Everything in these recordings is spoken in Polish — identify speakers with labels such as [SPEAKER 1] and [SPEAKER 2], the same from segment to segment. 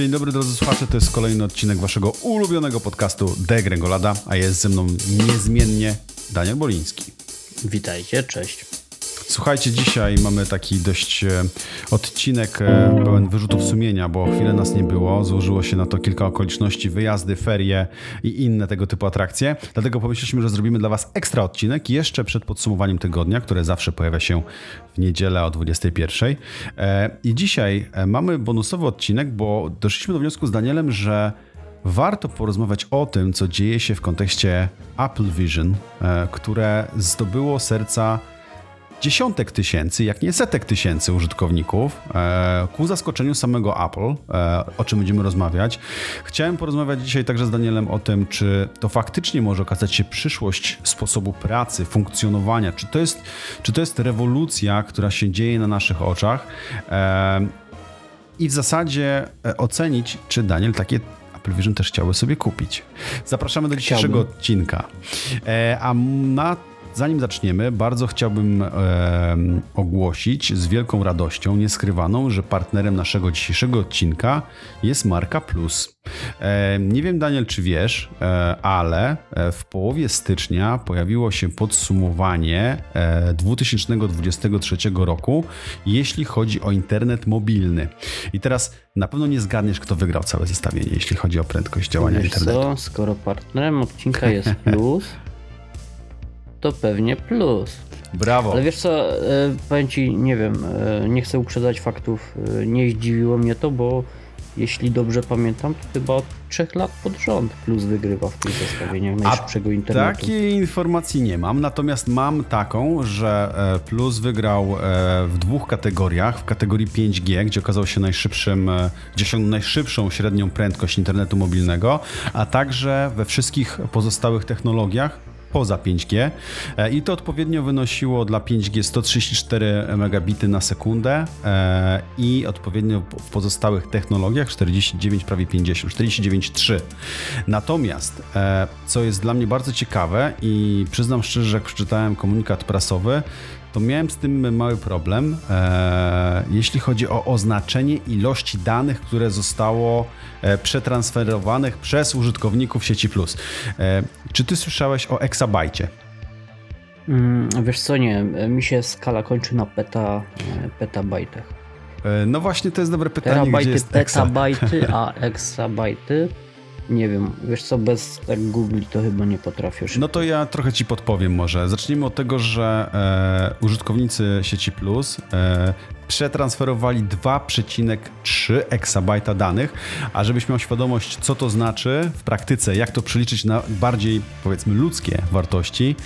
[SPEAKER 1] Dzień dobry drodzy słuchacze, to jest kolejny odcinek waszego ulubionego podcastu Degrengolada, a jest ze mną niezmiennie Daniel Boliński.
[SPEAKER 2] Witajcie, cześć.
[SPEAKER 1] Słuchajcie, dzisiaj mamy taki dość e, odcinek e, pełen wyrzutów sumienia, bo chwilę nas nie było. Złożyło się na to kilka okoliczności, wyjazdy, ferie i inne tego typu atrakcje. Dlatego pomyśleliśmy, że zrobimy dla Was ekstra odcinek jeszcze przed podsumowaniem tygodnia, które zawsze pojawia się w niedzielę o 21. E, I dzisiaj mamy bonusowy odcinek, bo doszliśmy do wniosku z Danielem, że warto porozmawiać o tym, co dzieje się w kontekście Apple Vision, które zdobyło serca dziesiątek tysięcy, jak nie setek tysięcy użytkowników, e, ku zaskoczeniu samego Apple, e, o czym będziemy rozmawiać. Chciałem porozmawiać dzisiaj także z Danielem o tym, czy to faktycznie może okazać się przyszłość sposobu pracy, funkcjonowania, czy to jest, czy to jest rewolucja, która się dzieje na naszych oczach e, i w zasadzie ocenić, czy Daniel takie Apple Vision też chciałby sobie kupić. Zapraszamy do dzisiejszego Chciałbym. odcinka. A na Zanim zaczniemy, bardzo chciałbym e, ogłosić z wielką radością, nieskrywaną, że partnerem naszego dzisiejszego odcinka jest Marka Plus. E, nie wiem, Daniel, czy wiesz, e, ale e, w połowie stycznia pojawiło się podsumowanie e, 2023 roku, jeśli chodzi o internet mobilny. I teraz na pewno nie zgadniesz, kto wygrał całe zestawienie, jeśli chodzi o prędkość działania wiesz internetu.
[SPEAKER 2] Co? Skoro partnerem odcinka jest Plus to pewnie plus.
[SPEAKER 1] Brawo.
[SPEAKER 2] Ale wiesz co, e, powiem ci, nie wiem, e, nie chcę uprzedzać faktów, e, nie zdziwiło mnie to, bo jeśli dobrze pamiętam, to chyba od trzech lat pod rząd Plus wygrywa w tych zestawieniach najszybszego internetu.
[SPEAKER 1] Takiej informacji nie mam, natomiast mam taką, że Plus wygrał w dwóch kategoriach. W kategorii 5G, gdzie okazał się najszybszym, gdzie osiągnął najszybszą średnią prędkość internetu mobilnego, a także we wszystkich pozostałych technologiach poza 5G e, i to odpowiednio wynosiło dla 5G 134 megabity na sekundę e, i odpowiednio w pozostałych technologiach 49 prawie 50, 49,3. Natomiast e, co jest dla mnie bardzo ciekawe i przyznam szczerze, że jak przeczytałem komunikat prasowy, to miałem z tym mały problem, e, jeśli chodzi o oznaczenie ilości danych, które zostało e, przetransferowanych przez użytkowników sieci Plus. E, czy ty słyszałeś o eksabajcie?
[SPEAKER 2] Mm, wiesz co, nie, mi się skala kończy na peta, e, petabajtach.
[SPEAKER 1] E, no właśnie, to jest dobre pytanie, Terabajty, gdzie jest
[SPEAKER 2] petabajty, a eksabajty nie wiem, wiesz co, bez tak Google to chyba nie potrafisz.
[SPEAKER 1] No to ja trochę ci podpowiem może. Zacznijmy od tego, że e, użytkownicy sieci Plus e, przetransferowali 2,3 exabajta danych, a żebyś miał świadomość, co to znaczy w praktyce, jak to przeliczyć na bardziej, powiedzmy, ludzkie wartości,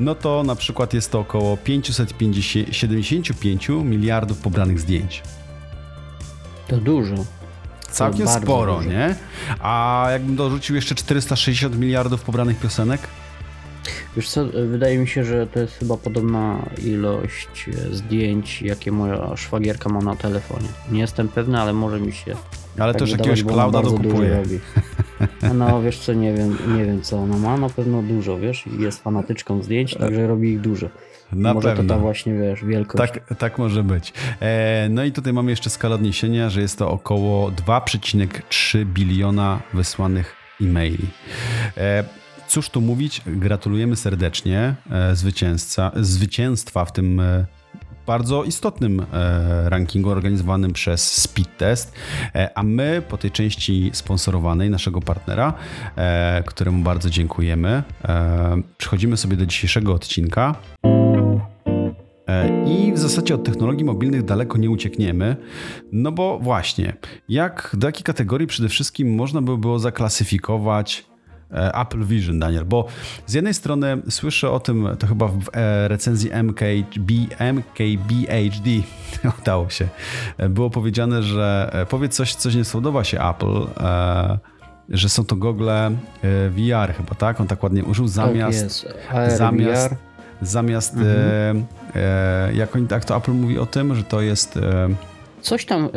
[SPEAKER 1] no to na przykład jest to około 575 miliardów pobranych zdjęć.
[SPEAKER 2] To dużo.
[SPEAKER 1] Całkiem sporo, dużo. nie? A jakbym dorzucił jeszcze 460 miliardów pobranych piosenek?
[SPEAKER 2] Wiesz co, wydaje mi się, że to jest chyba podobna ilość e, zdjęć, jakie moja szwagierka ma na telefonie. Nie jestem pewny, ale może mi się.
[SPEAKER 1] Ale tak też jakiegoś clouda dokupuje.
[SPEAKER 2] No wiesz co, nie wiem, nie wiem co ona ma, na pewno dużo, wiesz, jest fanatyczką zdjęć, także robi ich dużo. Na może pewno. to ta właśnie, wiesz, wielkość.
[SPEAKER 1] Tak, tak może być. E, no i tutaj mamy jeszcze skalę odniesienia, że jest to około 2,3 biliona wysłanych e-maili. E, cóż tu mówić, gratulujemy serdecznie e, zwycięzca, zwycięstwa w tym bardzo istotnym rankingu organizowanym przez Speed Test, e, a my po tej części sponsorowanej naszego partnera, któremu bardzo dziękujemy, przechodzimy sobie do dzisiejszego odcinka. I w zasadzie od technologii mobilnych daleko nie uciekniemy, no bo właśnie, jak do jakiej kategorii przede wszystkim można by było zaklasyfikować E, Apple Vision, Daniel, bo z jednej strony słyszę o tym, to chyba w e, recenzji MKB, MKBHD udało się, e, było powiedziane, że powiedz coś, coś nie spodoba się Apple, że są to gogle VR chyba, tak? On tak ładnie użył zamiast...
[SPEAKER 2] Tak
[SPEAKER 1] zamiast zamiast mhm. jak, oni, jak to Apple mówi o tym, że to jest...
[SPEAKER 2] Coś tam,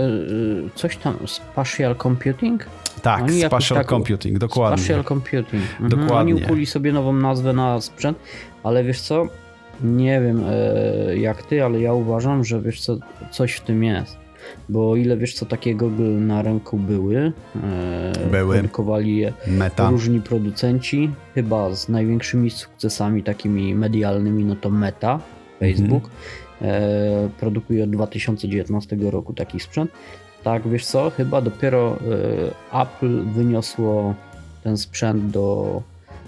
[SPEAKER 2] coś tam, spatial computing?
[SPEAKER 1] Tak, Oni Spatial tak, Computing, dokładnie.
[SPEAKER 2] Spatial Computing. Mhm. Dokładnie. Oni ukuli sobie nową nazwę na sprzęt, ale wiesz co, nie wiem e, jak ty, ale ja uważam, że wiesz co, coś w tym jest. Bo o ile wiesz co, takie goggle na rynku były, e,
[SPEAKER 1] Były.
[SPEAKER 2] produkowali je
[SPEAKER 1] Meta.
[SPEAKER 2] różni producenci, chyba z największymi sukcesami takimi medialnymi, no to Meta, Facebook, e, produkuje od 2019 roku taki sprzęt. Tak, wiesz co, chyba dopiero e, Apple wyniosło ten sprzęt do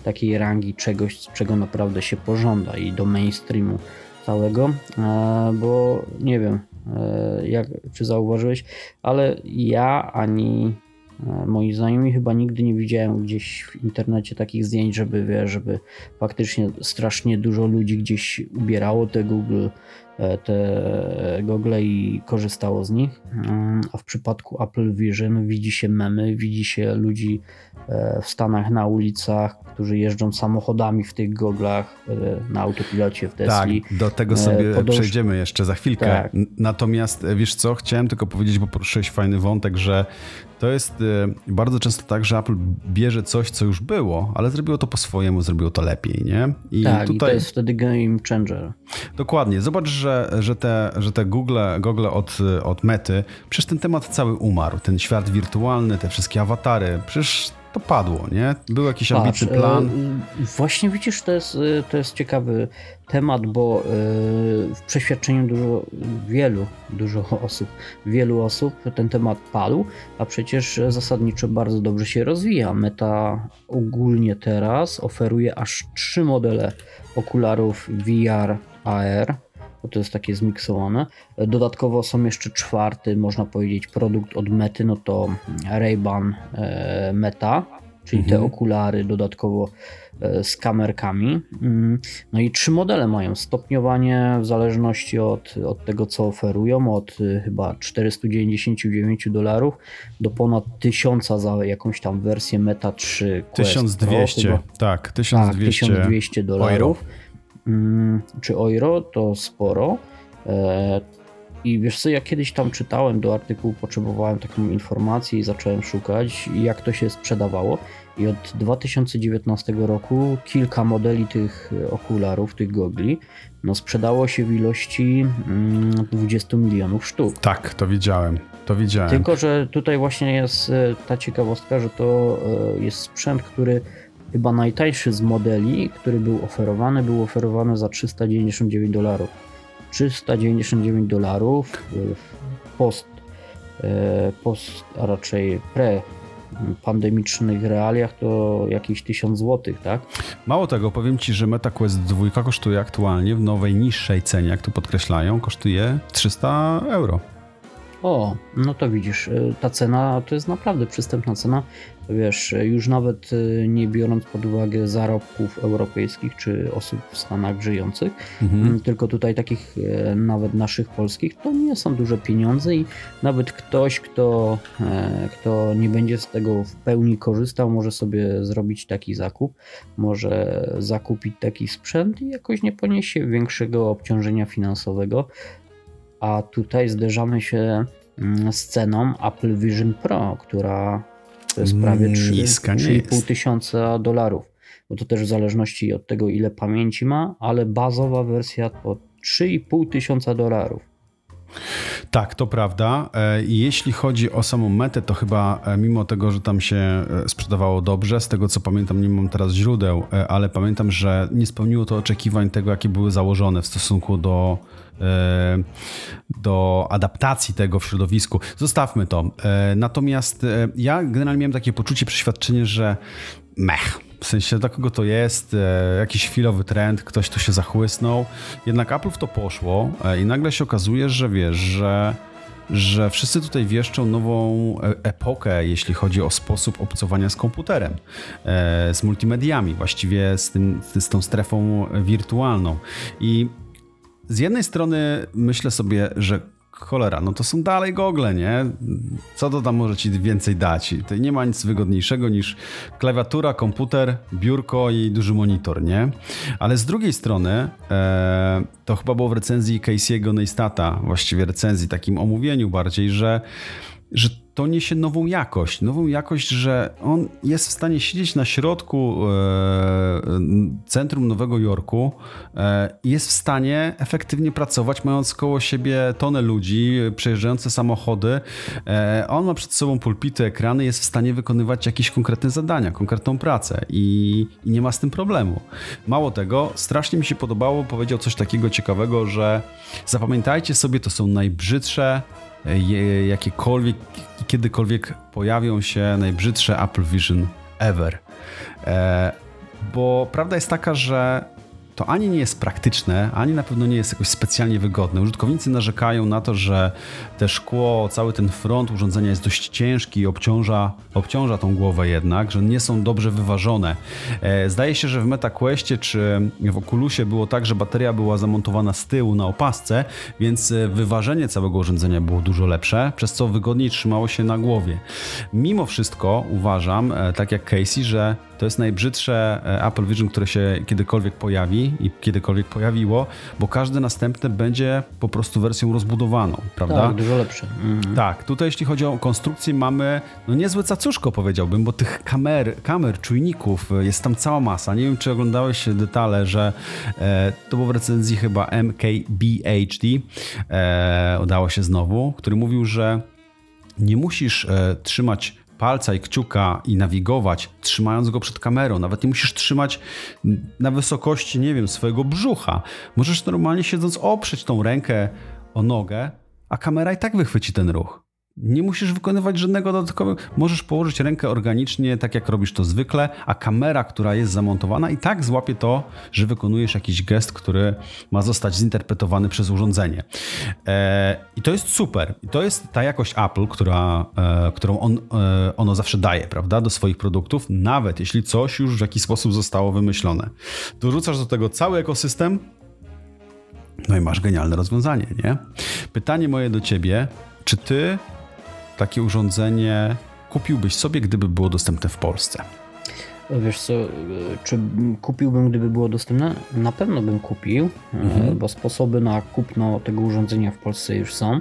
[SPEAKER 2] takiej rangi czegoś, z czego naprawdę się pożąda i do mainstreamu całego, e, bo nie wiem, jak, czy zauważyłeś, ale ja ani e, moi znajomi chyba nigdy nie widziałem gdzieś w internecie takich zdjęć, żeby wiesz, żeby faktycznie strasznie dużo ludzi gdzieś ubierało te Google, e, te gogle i korzystało z nich. Mm, A w przypadku Apple Vision widzi się memy, widzi się ludzi e, w Stanach na ulicach, którzy jeżdżą samochodami w tych goglach, e, na autopilocie w
[SPEAKER 1] Tak,
[SPEAKER 2] Tesli.
[SPEAKER 1] do tego
[SPEAKER 2] e,
[SPEAKER 1] sobie
[SPEAKER 2] podąż-
[SPEAKER 1] przejdziemy jeszcze za chwilkę.
[SPEAKER 2] Tak.
[SPEAKER 1] Natomiast e, wiesz co, chciałem tylko powiedzieć, bo poruszyłeś fajny wątek, że to jest e, bardzo często tak, że Apple bierze coś, co już było, ale zrobiło to po swojemu, zrobiło to lepiej, nie? I
[SPEAKER 2] tak, i to
[SPEAKER 1] tutaj
[SPEAKER 2] jest wtedy game changer.
[SPEAKER 1] dokładnie. Zobacz, że, że te, że te Google, Google od, od Mety, przecież ten temat cały umarł. Ten świat wirtualny, te wszystkie awatary, przecież to padło, nie? Był jakiś ambitny
[SPEAKER 2] Patrz,
[SPEAKER 1] plan.
[SPEAKER 2] e, Właśnie widzisz, to jest, e, to jest ciekawy temat, bo e, w przeświadczeniu dużo, wielu, dużo osób, wielu osób ten temat padł, a przecież zasadniczo bardzo dobrze się rozwija. Meta ogólnie teraz oferuje aż trzy modele okularów VR, AR, bo to jest takie zmiksowane. Dodatkowo są jeszcze czwarty, można powiedzieć, produkt od Mety, no to Ray-Ban e, Meta, czyli te
[SPEAKER 1] Mhm.
[SPEAKER 2] okulary dodatkowo e, z kamerkami. Mm, No i trzy modele mają stopniowanie w zależności od, od tego, co oferują, od y, chyba 499 dolarów do ponad 1000 za jakąś tam wersję Meta 3 Quest
[SPEAKER 1] 1200,
[SPEAKER 2] Pro, chyba.
[SPEAKER 1] tak,
[SPEAKER 2] Tak,
[SPEAKER 1] 1200.
[SPEAKER 2] 1200 dolarów. Mm, Czy euro to sporo. E, I wiesz co, ja kiedyś tam czytałem do artykułu, potrzebowałem taką informację i zacząłem szukać, jak to się sprzedawało. I od 2019 roku kilka modeli tych okularów, tych gogli, no sprzedało się w ilości mm, 20 milionów sztuk.
[SPEAKER 1] Tak, to widziałem, to widziałem.
[SPEAKER 2] Tylko, że tutaj właśnie jest e, ta ciekawostka, że to e, jest sprzęt, który chyba najtańszy z modeli, który był oferowany, był oferowany za 399 dolarów. 399 dolarów w post, e, post, a raczej pre pandemicznych realiach to jakieś 1000 zł, tak?
[SPEAKER 1] Mało tego, powiem Ci, że MetaQuest 2 kosztuje aktualnie w nowej, niższej cenie, jak tu podkreślają, kosztuje 300 euro.
[SPEAKER 2] O, no to widzisz, y, ta cena to jest naprawdę przystępna cena. Wiesz, y, już nawet y, nie biorąc pod uwagę zarobków europejskich czy osób w Stanach żyjących,
[SPEAKER 1] Mhm.
[SPEAKER 2] mm, tylko tutaj takich nawet naszych polskich, to nie są duże pieniądze i nawet ktoś, kto, e, kto nie będzie z tego w pełni korzystał, może sobie zrobić taki zakup, może zakupić taki sprzęt i jakoś nie poniesie większego obciążenia finansowego. A tutaj zderzamy się mm, z ceną Apple Vision Pro, która to jest prawie trzy-
[SPEAKER 1] Niska nie
[SPEAKER 2] 3,5
[SPEAKER 1] jest.
[SPEAKER 2] tysiąca dolarów. Bo to też w zależności od tego, ile pamięci ma, ale bazowa wersja to 3,5 tysiąca dolarów.
[SPEAKER 1] Tak, to prawda. E, Jeśli chodzi o samą metę, to chyba e, mimo tego, że tam się e, sprzedawało dobrze, z tego co pamiętam, nie mam teraz źródeł, ale pamiętam, że nie spełniło to oczekiwań tego, jakie były założone w stosunku do, do adaptacji tego w środowisku. Zostawmy to. Natomiast ja generalnie miałem takie poczucie, przeświadczenie, że mech. W sensie dla kogo to jest, e, jakiś chwilowy trend, ktoś tu się zachłysnął. Jednak Apple w to poszło e, i nagle się okazuje, że wiesz, że, że wszyscy tutaj wieszczą nową e- epokę, jeśli chodzi o sposób obcowania z komputerem, z multimediami, właściwie z, tym, z tą strefą wirtualną. I z jednej strony myślę sobie, że cholera, no to są dalej gogle, nie? Co to tam może ci więcej dać? To nie ma nic wygodniejszego niż klawiatura, komputer, biurko i duży monitor, nie? Ale z drugiej strony, e, to chyba było w recenzji Casey'ego Neistata, właściwie recenzji, takim omówieniu bardziej, że, że to niesie nową jakość. Nową jakość, że on jest w stanie siedzieć na środku e, centrum Nowego Jorku e, jest w stanie efektywnie pracować, mając koło siebie tonę ludzi, przejeżdżające samochody. E, on ma przed sobą pulpity, ekrany, jest w stanie wykonywać jakieś konkretne zadania, konkretną pracę i, i nie ma z tym problemu. Mało tego, strasznie mi się podobało, powiedział coś takiego ciekawego, że zapamiętajcie sobie, to są najbrzydsze jakiekolwiek, kiedykolwiek pojawią się najbrzydsze Apple Vision ever. E, bo prawda jest taka, że to ani nie jest praktyczne, ani na pewno nie jest jakoś specjalnie wygodne. Użytkownicy narzekają na to, że te szkło, cały ten front urządzenia jest dość ciężki i obciąża, obciąża tą głowę jednak, że nie są dobrze wyważone. E, Zdaje się, że w MetaQuestie czy w Oculusie było tak, że bateria była zamontowana z tyłu na opasce, więc e, wyważenie całego urządzenia było dużo lepsze, przez co wygodniej trzymało się na głowie. Mimo wszystko uważam, e, tak jak Casey, że to jest najbrzydsze e, Apple Vision, które się kiedykolwiek pojawi i kiedykolwiek pojawiło, bo każde następne będzie po prostu wersją rozbudowaną, prawda?
[SPEAKER 2] Tak, dużo lepsze. Mhm.
[SPEAKER 1] Tak, tutaj jeśli chodzi o konstrukcję mamy no niezłe cacuszko powiedziałbym, bo tych kamer, kamer, czujników e, jest tam cała masa. Nie wiem, czy oglądałeś detale, że e, to było w recenzji chyba MKBHD, e, udało się znowu, który mówił, że nie musisz e, trzymać palca i kciuka i nawigować, trzymając go przed kamerą. Nawet nie musisz trzymać na wysokości, nie wiem, swojego brzucha. Możesz normalnie siedząc oprzeć tą rękę o nogę, a kamera i tak wychwyci ten ruch. Nie musisz wykonywać żadnego dodatkowego. Możesz położyć rękę organicznie, tak jak robisz to zwykle, a kamera, która jest zamontowana, i tak złapie to, że wykonujesz jakiś gest, który ma zostać zinterpretowany przez urządzenie. E, I to jest super. I to jest ta jakość Apple, która, e, którą on, e, ono zawsze daje, prawda, do swoich produktów, nawet jeśli coś już w jakiś sposób zostało wymyślone. Dorzucasz do tego cały ekosystem, no i masz genialne rozwiązanie, nie? Pytanie moje do ciebie, czy ty takie urządzenie kupiłbyś sobie, gdyby było dostępne w Polsce?
[SPEAKER 2] Wiesz co, e, czy kupiłbym, gdyby było dostępne? Na pewno bym kupił, e,
[SPEAKER 1] Mhm.
[SPEAKER 2] bo sposoby na kupno tego urządzenia w Polsce już są.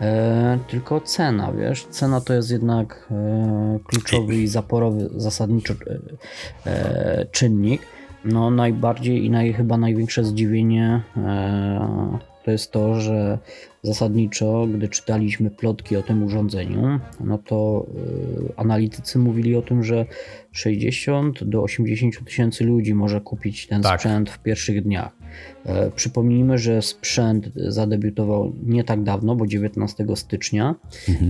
[SPEAKER 2] E, tylko cena, wiesz, cena to jest jednak e, kluczowy i zaporowy zasadniczo e, e, czynnik. No najbardziej i naj, chyba największe zdziwienie to jest to, że zasadniczo, gdy czytaliśmy plotki o tym urządzeniu, no to e, analitycy mówili o tym, że 60 do 80 tysięcy ludzi może kupić ten
[SPEAKER 1] Tak.
[SPEAKER 2] sprzęt w pierwszych dniach. E, Przypomnijmy, że sprzęt zadebiutował nie tak dawno, bo 19 stycznia.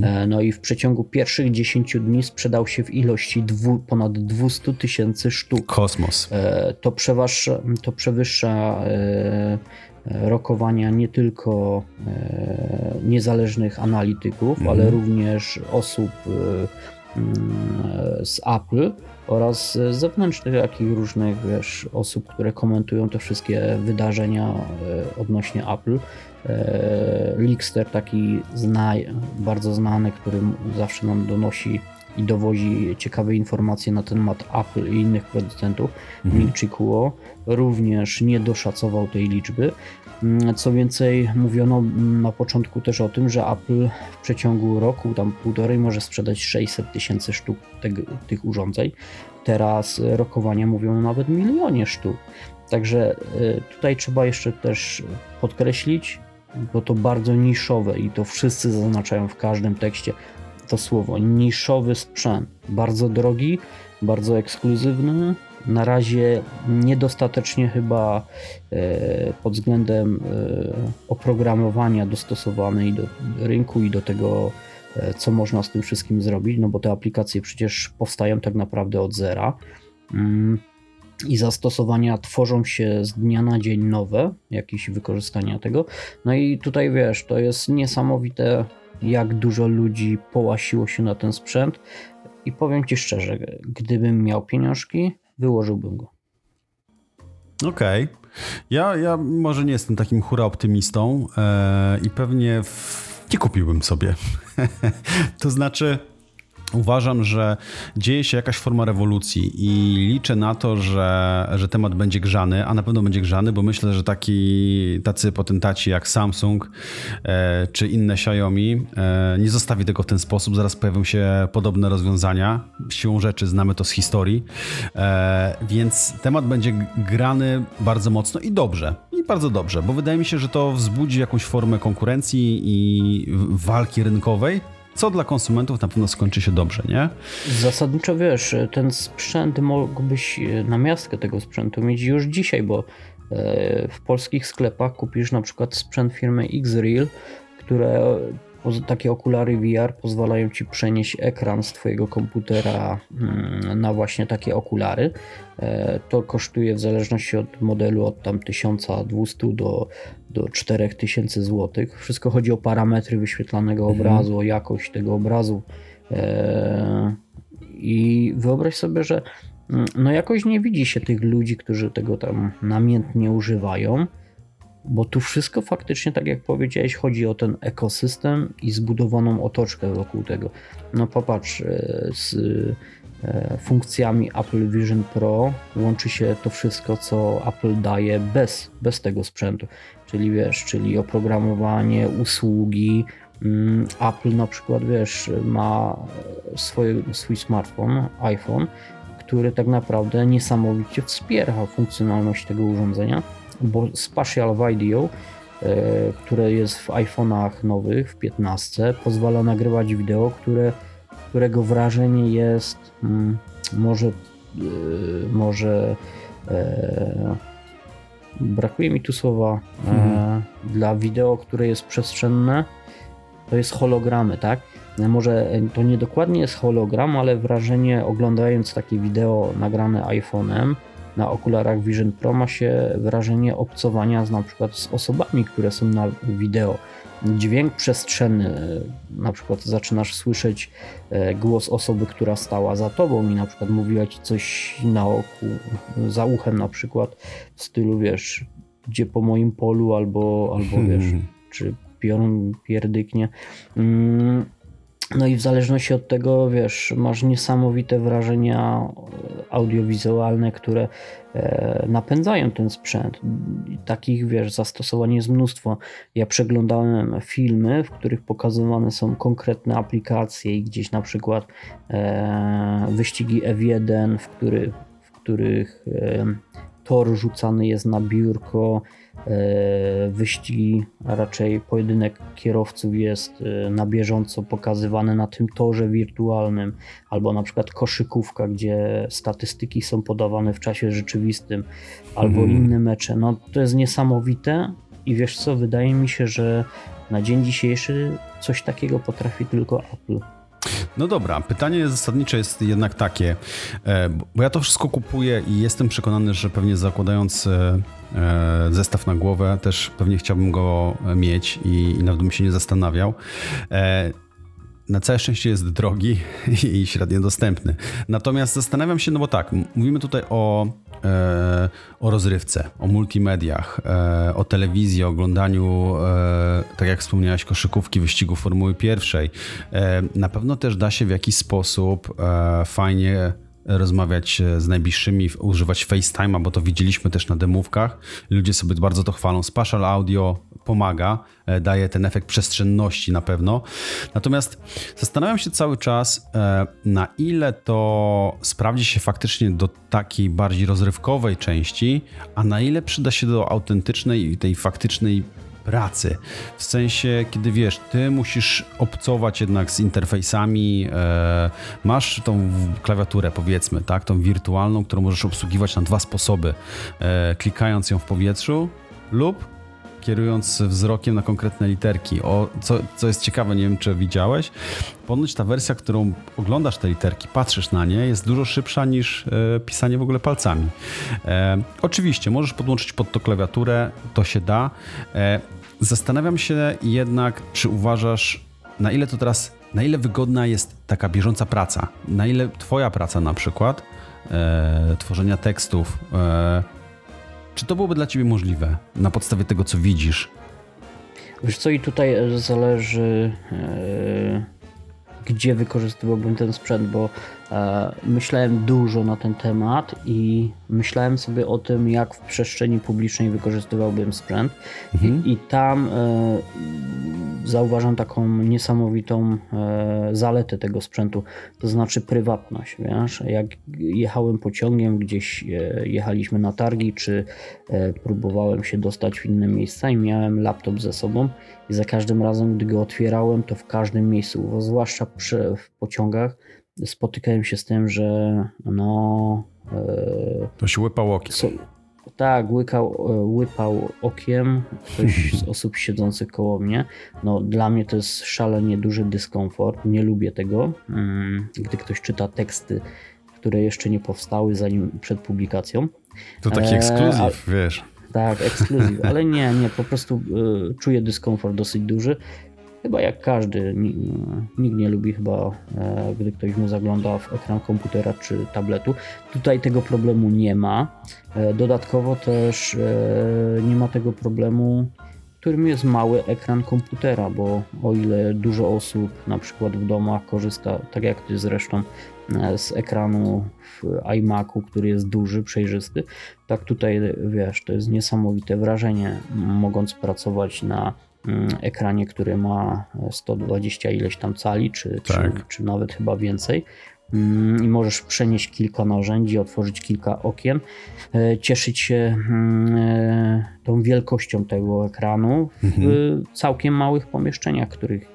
[SPEAKER 2] E, No i w przeciągu pierwszych 10 dni sprzedał się w ilości dwu, ponad 200 tysięcy sztuk.
[SPEAKER 1] Kosmos.
[SPEAKER 2] E, To przewyższa, to przewyższa e, rokowania nie tylko e, niezależnych analityków,
[SPEAKER 1] Mhm.
[SPEAKER 2] ale również osób e, mm, z Apple oraz zewnętrznych, jak i różnych wiesz, osób, które komentują te wszystkie wydarzenia e, odnośnie Apple. E, Lickster, taki zna, bardzo znany, który zawsze nam donosi i dowozi ciekawe informacje na temat Apple i innych producentów.
[SPEAKER 1] Mhm.
[SPEAKER 2] Chikuo również nie doszacował tej liczby. Mm, Co więcej, mówiono mm, na początku też o tym, że Apple w przeciągu roku, tam półtorej, może sprzedać 600 tysięcy sztuk tego, tych urządzeń. Teraz e, rokowania mówią nawet milionie sztuk. Także e, tutaj trzeba jeszcze też podkreślić, bo to bardzo niszowe i to wszyscy zaznaczają w każdym tekście to słowo niszowy sprzęt. Bardzo drogi, bardzo ekskluzywny. Na razie niedostatecznie chyba e, pod względem e, oprogramowania dostosowany i do rynku i do tego, e, co można z tym wszystkim zrobić, no bo te aplikacje przecież powstają tak naprawdę od zera. Mm, I zastosowania tworzą się z dnia na dzień nowe, jakieś wykorzystania tego. No i tutaj wiesz, to jest niesamowite, jak dużo ludzi połasiło się na ten sprzęt. I powiem ci szczerze, gdybym miał pieniążki, wyłożyłbym go.
[SPEAKER 1] Okej. Ja, ja może nie jestem takim hura optymistą e, i pewnie w... nie kupiłbym sobie. to znaczy, Uważam, że dzieje się jakaś forma rewolucji i liczę na to, że, że temat będzie grzany, a na pewno będzie grzany, bo myślę, że taki, tacy potentaci jak Samsung e, czy inne Xiaomi e, nie zostawi tego w ten sposób. Zaraz pojawią się podobne rozwiązania. Siłą rzeczy znamy to z historii, e, więc temat będzie grany bardzo mocno i dobrze. I bardzo dobrze, bo wydaje mi się, że to wzbudzi jakąś formę konkurencji i walki rynkowej co dla konsumentów na pewno skończy się dobrze, nie?
[SPEAKER 2] Zasadniczo wiesz, ten sprzęt mógłbyś na miastkę tego sprzętu mieć już dzisiaj, bo e, w polskich sklepach kupisz na przykład sprzęt firmy Xreal, które takie okulary VR pozwalają ci przenieść ekran z twojego komputera mm, na właśnie takie okulary. E, to kosztuje w zależności od modelu od tam 1200 do, do 4000 zł. Wszystko chodzi o parametry wyświetlanego mhm. obrazu, o jakość tego obrazu. E, I wyobraź sobie, że mm, no jakoś nie widzi się tych ludzi, którzy tego tam namiętnie używają bo tu wszystko faktycznie, tak jak powiedziałeś, chodzi o ten ekosystem i zbudowaną otoczkę wokół tego. No popatrz, e, z e, funkcjami Apple Vision Pro łączy się to wszystko, co Apple daje bez, bez tego sprzętu. Czyli wiesz, czyli oprogramowanie, usługi. Mm, Apple na przykład, wiesz, ma swoje, swój smartfon, iPhone, który tak naprawdę niesamowicie wspiera funkcjonalność tego urządzenia bo Spatial Video, e, które jest w iPhone'ach nowych, w 15, pozwala nagrywać wideo, które, którego wrażenie jest mm, może, e, może e, brakuje mi tu słowa mhm. dla wideo, które jest przestrzenne, to jest hologramy, tak? Może to nie dokładnie jest hologram, ale wrażenie oglądając takie wideo nagrane iPhone'em, na okularach Vision Pro ma się wrażenie obcowania z na przykład z osobami, które są na wideo. Dźwięk przestrzenny, na przykład zaczynasz słyszeć e, głos osoby, która stała za tobą i na przykład mówiła ci coś na oku, za uchem na przykład w stylu, wiesz, gdzie po moim polu albo, albo hmm. wiesz, czy piorun pierdyknie. Mm, no i w zależności od tego, wiesz, masz niesamowite wrażenia audiowizualne, które e, napędzają ten sprzęt. Takich, wiesz, zastosowań jest mnóstwo. Ja przeglądałem filmy, w których pokazywane są konkretne aplikacje i gdzieś na przykład e, wyścigi F1, w, który, w których e, tor rzucany jest na biurko, E, wyścigi, a raczej pojedynek kierowców jest e, na bieżąco pokazywany na tym torze wirtualnym, albo na przykład koszykówka, gdzie statystyki są podawane w czasie rzeczywistym, albo mhm. inne mecze. No to jest niesamowite i wiesz co, wydaje mi się, że na dzień dzisiejszy coś takiego potrafi tylko Apple.
[SPEAKER 1] No dobra, pytanie zasadnicze jest jednak takie, e, bo ja to wszystko kupuję i jestem przekonany, że pewnie zakładając e, e, zestaw na głowę też pewnie chciałbym go mieć i, i nawet bym się nie zastanawiał na całe szczęście jest drogi i średnio dostępny. Natomiast zastanawiam się, no bo tak, mówimy tutaj o, e, o rozrywce, o multimediach, e, o telewizji, o oglądaniu, e, tak jak wspomniałeś, koszykówki, wyścigu Formuły Pierwszej. Na pewno też da się w jakiś sposób fajnie rozmawiać z najbliższymi, używać FaceTime'a, bo to widzieliśmy też na demówkach. Ludzie sobie bardzo to chwalą. Spatial Audio pomaga, e, daje ten efekt przestrzenności na pewno. Natomiast zastanawiam się cały czas, e, na ile to sprawdzi się faktycznie do takiej bardziej rozrywkowej części, a na ile przyda się do autentycznej i tej faktycznej pracy. W sensie, kiedy wiesz, ty musisz obcować jednak z interfejsami, e, masz tą klawiaturę, powiedzmy, tak, tą wirtualną, którą możesz obsługiwać na dwa sposoby. E, klikając ją w powietrzu lub kierując wzrokiem na konkretne literki. O, co, co jest ciekawe, nie wiem czy widziałeś, ponoć ta wersja, którą oglądasz te literki, patrzysz na nie, jest dużo szybsza niż e, pisanie w ogóle palcami. E, oczywiście, możesz podłączyć pod to klawiaturę, to się da. E, zastanawiam się jednak, czy uważasz, na ile to teraz, na ile wygodna jest taka bieżąca praca, na ile twoja praca na przykład, e, tworzenia tekstów, e, czy to byłoby dla ciebie możliwe na podstawie tego, co widzisz?
[SPEAKER 2] Wiesz co, i tutaj zależy, e, gdzie wykorzystywałbym ten sprzęt, bo e, myślałem dużo na ten temat i myślałem sobie o tym, jak w przestrzeni publicznej wykorzystywałbym sprzęt. I, I, tam e, zauważam taką niesamowitą e, zaletę tego sprzętu, to znaczy prywatność. Wiesz? Jak jechałem pociągiem, gdzieś e, jechaliśmy na targi, czy e, próbowałem się dostać w inne miejsca i miałem laptop ze sobą i za każdym razem, gdy go otwierałem, to w każdym miejscu, zwłaszcza przy, w pociągach, spotykałem się z tym, że no.
[SPEAKER 1] E, to się łypał okiem. So,
[SPEAKER 2] tak, łykał, e, łypał okiem ktoś z osób siedzących koło mnie. No, dla mnie to jest szalenie duży dyskomfort. Nie lubię tego, mm, gdy ktoś czyta teksty, które jeszcze nie powstały zanim przed publikacją.
[SPEAKER 1] To taki ekskluzyw, e, wiesz.
[SPEAKER 2] Tak, ekskluzyw, ale nie, nie, po prostu y, czuję dyskomfort dosyć duży. Chyba jak każdy, nikt nie lubi chyba, e, gdy ktoś mu zagląda w ekran komputera czy tabletu. Tutaj tego problemu nie ma. E, dodatkowo też e, nie ma tego problemu, którym jest mały ekran komputera, bo o ile dużo osób na przykład w domach korzysta, tak jak ty zresztą, z ekranu w iMacu, który jest duży, przejrzysty, tak tutaj wiesz, to jest niesamowite wrażenie, mogąc pracować na ekranie, który ma 120 ileś tam cali, czy, tak. czy, czy nawet chyba więcej. Mm, I możesz przenieść kilka narzędzi, otworzyć kilka okien, e, cieszyć się mm, e, tą wielkością tego ekranu w mhm. całkiem małych pomieszczeniach, których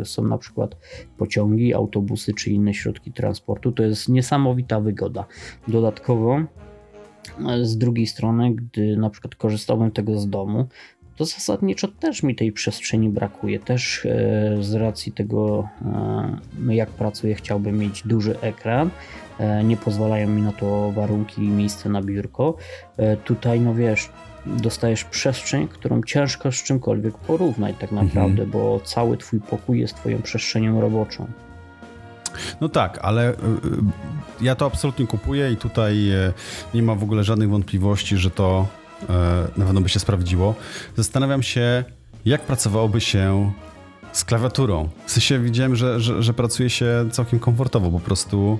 [SPEAKER 2] e, są na przykład pociągi, autobusy czy inne środki transportu. To jest niesamowita wygoda. Dodatkowo z drugiej strony, gdy na przykład korzystałem tego z domu, to zasadniczo też mi tej przestrzeni brakuje. Też e, z racji tego, e, jak pracuję, chciałbym mieć duży ekran. E, nie pozwalają mi na to warunki i miejsce na biurko. Tutaj, no wiesz, dostajesz przestrzeń, którą ciężko z czymkolwiek porównać tak mhm. naprawdę, mhm. bo cały twój pokój jest twoją przestrzenią roboczą.
[SPEAKER 1] No tak, ale ja to absolutnie kupuję i tutaj nie ma w ogóle żadnych wątpliwości, że to na pewno by się sprawdziło. Zastanawiam się, jak pracowałoby się z klawiaturą. W sensie widziałem, że, że, że pracuje się całkiem komfortowo, po prostu.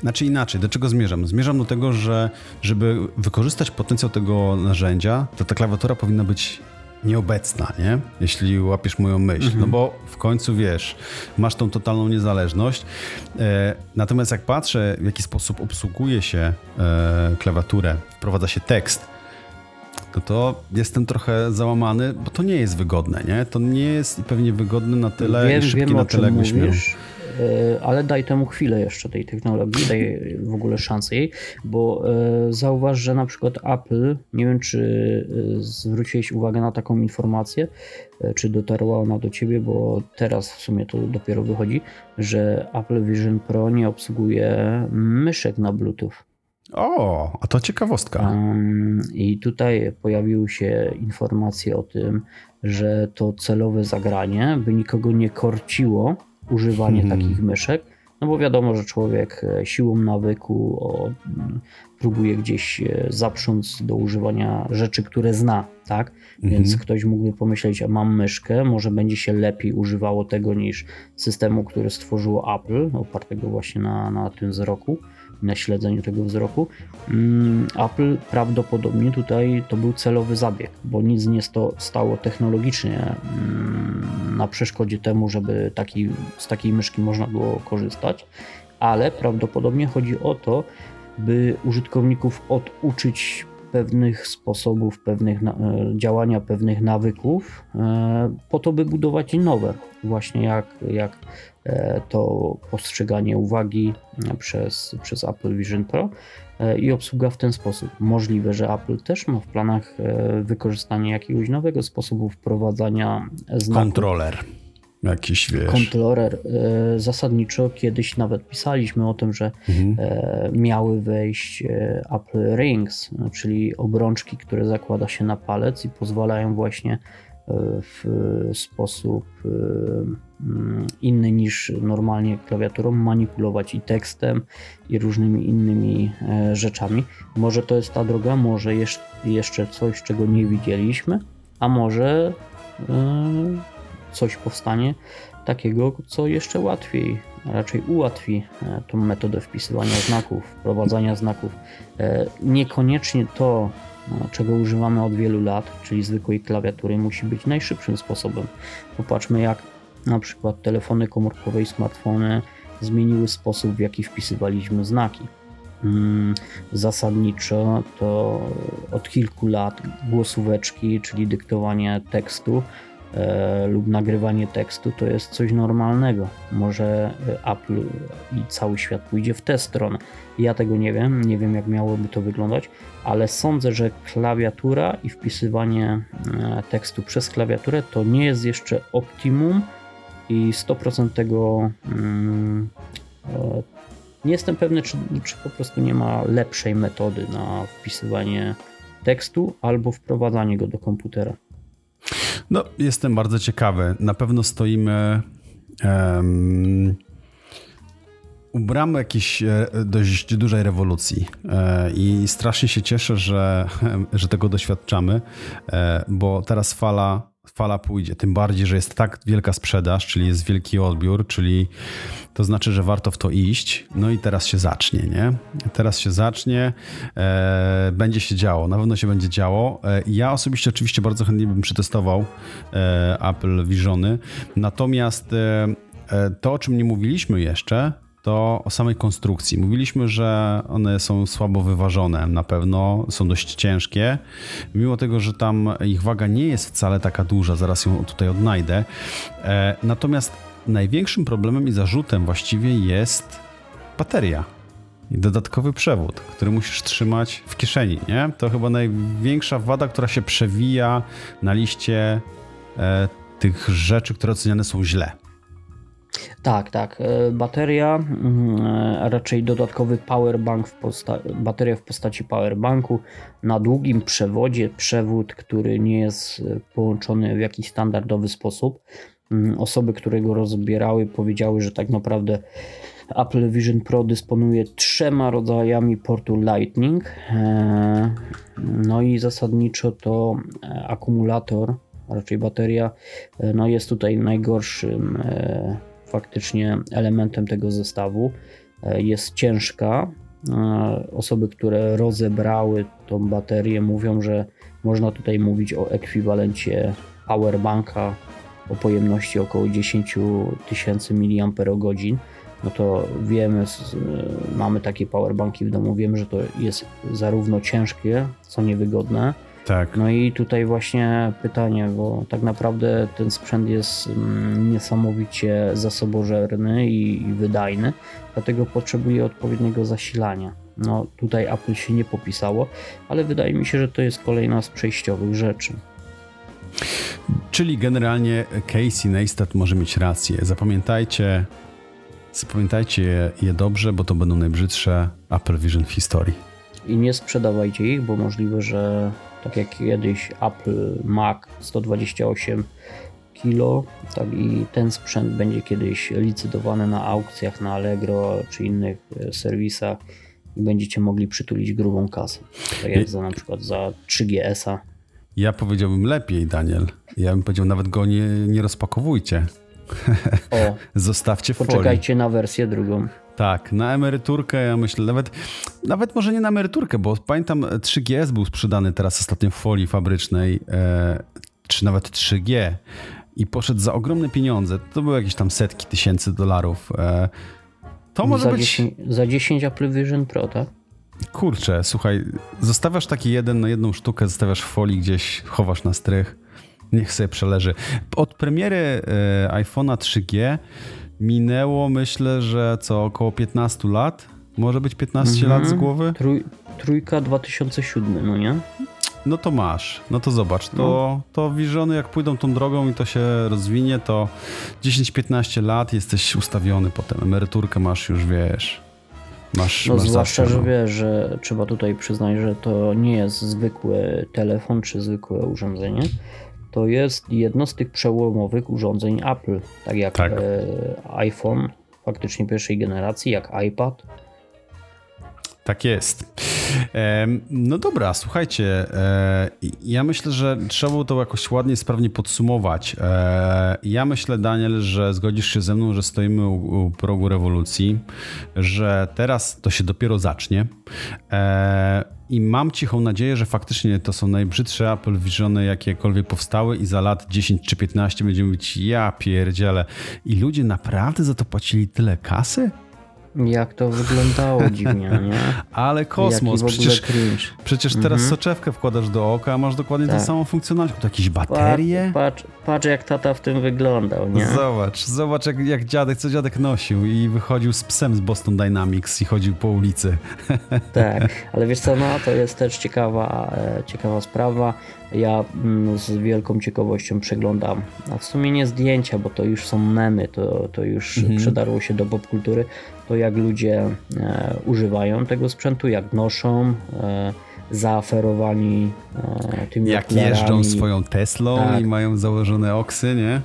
[SPEAKER 1] Znaczy inaczej, do czego zmierzam? Zmierzam do tego, że żeby wykorzystać potencjał tego narzędzia, to ta klawiatura powinna być nieobecna, nie? Jeśli łapiesz moją myśl. No mhm. No bo w końcu wiesz, masz tą totalną niezależność. E, natomiast jak patrzę, w jaki sposób obsługuje się e, klawiaturę, wprowadza się tekst, to to jestem trochę załamany, bo to nie jest wygodne, nie? To nie jest pewnie wygodne na tyle wiem, i szybkie wiem, na tyle, miał.
[SPEAKER 2] E, ale daj temu chwilę jeszcze tej technologii, daj w ogóle szansę jej, bo e, zauważ, że na przykład Apple, nie wiem czy e, zwróciłeś uwagę na taką informację, czy dotarła ona do ciebie, bo teraz w sumie to dopiero wychodzi, że Apple Vision Pro nie obsługuje myszek na Bluetooth.
[SPEAKER 1] O, a to ciekawostka.
[SPEAKER 2] I tutaj pojawiły się informacje o tym, że to celowe zagranie, by nikogo nie korciło, używanie hmm. takich myszek. No bo wiadomo, że człowiek e, siłą nawyku o, mm, próbuje gdzieś e, zaprząc do używania rzeczy, które zna, tak? Więc mhm. ktoś mógłby pomyśleć, a mam myszkę, może będzie się lepiej używało tego niż systemu, który stworzyło Apple, opartego właśnie na, na tym wzroku na śledzeniu tego wzroku. Mm, Apple prawdopodobnie tutaj to był celowy zabieg, bo nic nie stało technologicznie mm, na przeszkodzie temu, żeby taki, z takiej myszki można było korzystać, ale prawdopodobnie chodzi o to, by użytkowników oduczyć pewnych sposobów, pewnych e, działania, pewnych nawyków, e, po to, by budować nowe. Właśnie jak, jak e, to postrzeganie uwagi przez, przez Apple Vision Pro i obsługa w ten sposób. Możliwe, że Apple też ma w planach wykorzystanie jakiegoś nowego sposobu wprowadzania znaków.
[SPEAKER 1] Kontroler jakiś, wiesz...
[SPEAKER 2] Controller. E, zasadniczo kiedyś nawet pisaliśmy o tym, że mhm. E, miały wejść e, Apple Rings, czyli obrączki, które zakłada się na palec i pozwalają właśnie w sposób mm, inny niż normalnie klawiaturą manipulować i tekstem i różnymi innymi rzeczami. Może to jest ta droga, może jeszcze coś, czego nie widzieliśmy, a może coś powstanie takiego, co jeszcze łatwiej, a raczej ułatwi e, tą metodę wpisywania znaków, wprowadzania znaków. E, niekoniecznie to, no, czego używamy od wielu lat, czyli zwykłej klawiatury, musi być najszybszym sposobem. Popatrzmy, jak na przykład telefony komórkowe i smartfony zmieniły sposób, w jaki wpisywaliśmy znaki. Mm, zasadniczo to od kilku lat głosóweczki, czyli dyktowanie tekstu e, lub nagrywanie tekstu to jest coś normalnego. Może e, Apple i cały świat pójdzie w tę stronę. Ja tego nie wiem, nie wiem jak miałoby to wyglądać, ale sądzę, że klawiatura i wpisywanie e, tekstu przez klawiaturę to nie jest jeszcze optimum i 100% tego mm, e, nie jestem pewny, czy, czy po prostu nie ma lepszej metody na wpisywanie tekstu albo wprowadzanie go do komputera.
[SPEAKER 1] No, jestem bardzo ciekawy. Na pewno stoimy um, u bramy jakiejś e, dość dużej rewolucji e, i strasznie się cieszę, że, że tego doświadczamy, e, bo teraz fala fala pójdzie. Tym bardziej, że jest tak wielka sprzedaż, czyli jest wielki odbiór, czyli to znaczy, że warto w to iść. No i teraz się zacznie, nie? Teraz się zacznie, e, będzie się działo, na pewno się będzie działo. E, ja osobiście oczywiście bardzo chętnie bym przetestował e, Apple Visiony, natomiast e, e, to, o czym nie mówiliśmy jeszcze, to o samej konstrukcji. Mówiliśmy, że one są słabo wyważone, na pewno są dość ciężkie, mimo tego, że tam ich waga nie jest wcale taka duża, zaraz ją tutaj odnajdę. E, natomiast największym problemem i zarzutem właściwie jest bateria i dodatkowy przewód, który musisz trzymać w kieszeni, nie? To chyba największa wada, która się przewija na liście e, tych rzeczy, które oceniane są źle.
[SPEAKER 2] Tak, tak. E, bateria, mm, a raczej dodatkowy powerbank, w posta- bateria w postaci powerbanku na długim przewodzie, przewód, który nie jest e, połączony w jakiś standardowy sposób. Mm, osoby, które go rozbierały, powiedziały, że tak naprawdę Apple Vision Pro dysponuje trzema rodzajami portu Lightning. E, no i zasadniczo to akumulator, a raczej bateria, no jest tutaj najgorszym faktycznie elementem tego zestawu. E, jest ciężka. E, osoby, które rozebrały tą baterię, mówią, że można tutaj mówić o ekwiwalencie powerbanka o pojemności około 10 tysięcy mAh. No to wiemy, mamy takie powerbanki w domu, wiemy, że to jest zarówno ciężkie, co niewygodne,
[SPEAKER 1] tak.
[SPEAKER 2] No i tutaj właśnie pytanie, bo tak naprawdę ten sprzęt jest mm, niesamowicie zasobożerny i, i wydajny, dlatego potrzebuje odpowiedniego zasilania. No tutaj Apple się nie popisało, ale wydaje mi się, że to jest kolejna z przejściowych rzeczy.
[SPEAKER 1] Czyli generalnie Casey Neistat może mieć rację. Zapamiętajcie, zapamiętajcie je dobrze, bo to będą najbrzydsze Apple Vision w historii.
[SPEAKER 2] I nie sprzedawajcie ich, bo możliwe, że tak jak kiedyś Apple Mac 128 kg, tak i ten sprzęt będzie kiedyś licytowany na aukcjach na Allegro czy innych e, serwisach i będziecie mogli przytulić grubą kasę. Tak jak za na przykład za 3GS-a.
[SPEAKER 1] Ja powiedziałbym lepiej, Daniel. Ja bym powiedział, nawet go nie, nie rozpakowujcie. O, Zostawcie
[SPEAKER 2] folię. Poczekajcie na wersję drugą.
[SPEAKER 1] Tak, na emeryturkę ja myślę, nawet, nawet może nie na emeryturkę, bo pamiętam 3GS był sprzedany teraz ostatnio w folii fabrycznej, e, czy nawet 3G i poszedł za ogromne pieniądze. To były jakieś tam setki tysięcy dolarów. E,
[SPEAKER 2] to może za być... 10, za 10 Apple Vision Pro, tak?
[SPEAKER 1] Kurczę, słuchaj, zostawiasz taki jeden na jedną sztukę, zostawiasz w folii gdzieś, chowasz na strych, niech sobie przeleży. Od premiery e, iPhone'a 3G minęło myślę, że co około 15 lat? Może być 15 lat z mhm. głowy?
[SPEAKER 2] Trój, trójka 2007, no nie?
[SPEAKER 1] No to masz, no to zobacz, to, no. to Visiony jak pójdą tą drogą i to się rozwinie, to 10-15 lat jesteś ustawiony potem, emeryturkę masz już, wiesz, masz
[SPEAKER 2] No masz zwłaszcza, zawsze, że wiesz, że trzeba tutaj przyznać, że to nie jest zwykły telefon czy zwykłe urządzenie, to jest jedno z tych przełomowych urządzeń Apple, tak jak tak. E, iPhone faktycznie pierwszej generacji, jak iPad.
[SPEAKER 1] Tak jest. No dobra, słuchajcie, e, ja myślę, że trzeba było to jakoś ładnie, sprawnie podsumować. E, Ja myślę, Daniel, że zgodzisz się ze mną, że stoimy u, progu rewolucji, że teraz to się dopiero zacznie. E, I mam cichą nadzieję, że faktycznie to są najbrzydsze Apple Visiony, jakiekolwiek powstały i za lat 10 czy 15 będziemy mówić, ja pierdzielę. I ludzie naprawdę za to płacili tyle kasy?
[SPEAKER 2] Jak to wyglądało dziwnie, nie?
[SPEAKER 1] Ale kosmos, przecież,
[SPEAKER 2] cringe.
[SPEAKER 1] przecież teraz soczewkę wkładasz do oka, a masz dokładnie tę
[SPEAKER 2] Tak.
[SPEAKER 1] samą funkcjonalność. To jakieś baterie?
[SPEAKER 2] Patrz, patrz jak tata w tym wyglądał, nie?
[SPEAKER 1] Zobacz, zobacz jak, jak dziadek, co dziadek nosił i wychodził z psem z Boston Dynamics i chodził po ulicy.
[SPEAKER 2] Tak, ale wiesz co, no to jest też ciekawa, e, ciekawa sprawa. Ja mm, z wielką ciekawością przeglądam, a w sumie nie zdjęcia, bo to już są memy, to, to już
[SPEAKER 1] Mhm.
[SPEAKER 2] przedarło się do popkultury, to jak ludzie e, używają tego sprzętu, jak noszą, e, zaaferowani e, tymi
[SPEAKER 1] Jak jeżdżą swoją Teslą
[SPEAKER 2] Tak.
[SPEAKER 1] i mają założone oksy, nie?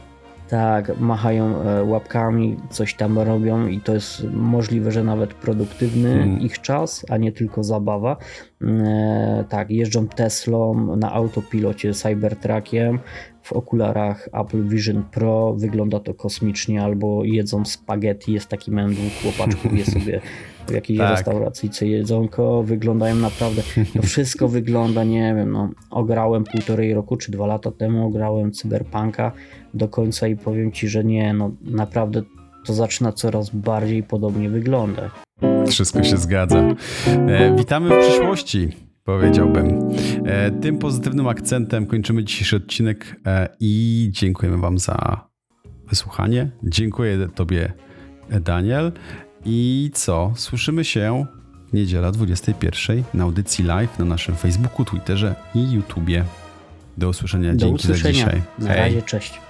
[SPEAKER 2] Tak, machają e, łapkami, coś tam robią i to jest możliwe, że nawet produktywny
[SPEAKER 1] Hmm.
[SPEAKER 2] ich czas, a nie tylko zabawa. E, tak, jeżdżą Teslą na autopilocie Cybertruckiem w okularach Apple Vision Pro, wygląda to kosmicznie, albo jedzą spaghetti, jest taki mem dwóch chłopaczków, je sobie w jakiejś
[SPEAKER 1] Tak.
[SPEAKER 2] restauracji co jedzonko, wyglądają naprawdę, to wszystko wygląda, nie wiem, no, ograłem półtorej roku czy dwa lata temu, ograłem Cyberpunka do końca i powiem Ci, że nie, no naprawdę to zaczyna coraz bardziej podobnie wyglądać.
[SPEAKER 1] Wszystko się zgadza. E, witamy w przyszłości, powiedziałbym. E, tym pozytywnym akcentem kończymy dzisiejszy odcinek e, i dziękujemy Wam za wysłuchanie. Dziękuję Tobie, Daniel. I co? Słyszymy się w niedziela 21 na audycji live na naszym Facebooku, Twitterze i YouTubie. Do usłyszenia.
[SPEAKER 2] Do
[SPEAKER 1] Dzięki
[SPEAKER 2] usłyszenia.
[SPEAKER 1] za dzisiaj.
[SPEAKER 2] Na razie, cześć.